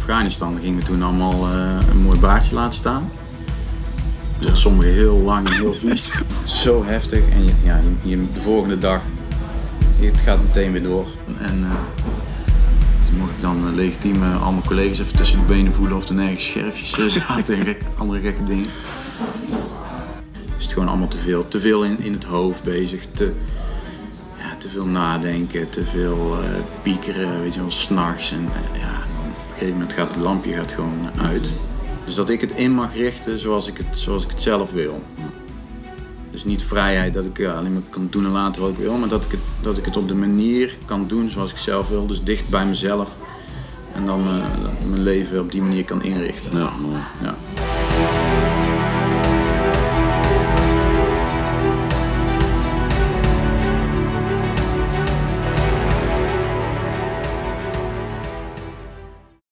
Afghanistan gingen we toen allemaal eh, een mooi baardje laten staan. Dus sommigen heel lang en heel vies. Zo heftig. En je, ja, je, de volgende dag, het gaat meteen weer door. En eh, dus mocht ik dan eh, legitiem al mijn collega's even tussen de benen voelen of er nergens scherfjes zaten en gek- andere gekke dingen. Is het gewoon allemaal te veel. Te veel in, in het hoofd bezig. Te, ja, te veel nadenken, te veel piekeren, weet je wel, s'nachts. En ja, gegeven moment gaat het lampje gaat gewoon uit. Dus dat ik het in mag richten zoals ik het, zoals ik het zelf wil. Dus niet vrijheid dat ik ja, alleen maar kan doen en laten wat ik wil, maar dat ik, het, dat ik het op de manier kan doen zoals ik zelf wil. Dus dicht bij mezelf. En dan eh, mijn leven op die manier kan inrichten. Ja, mooi. Ja.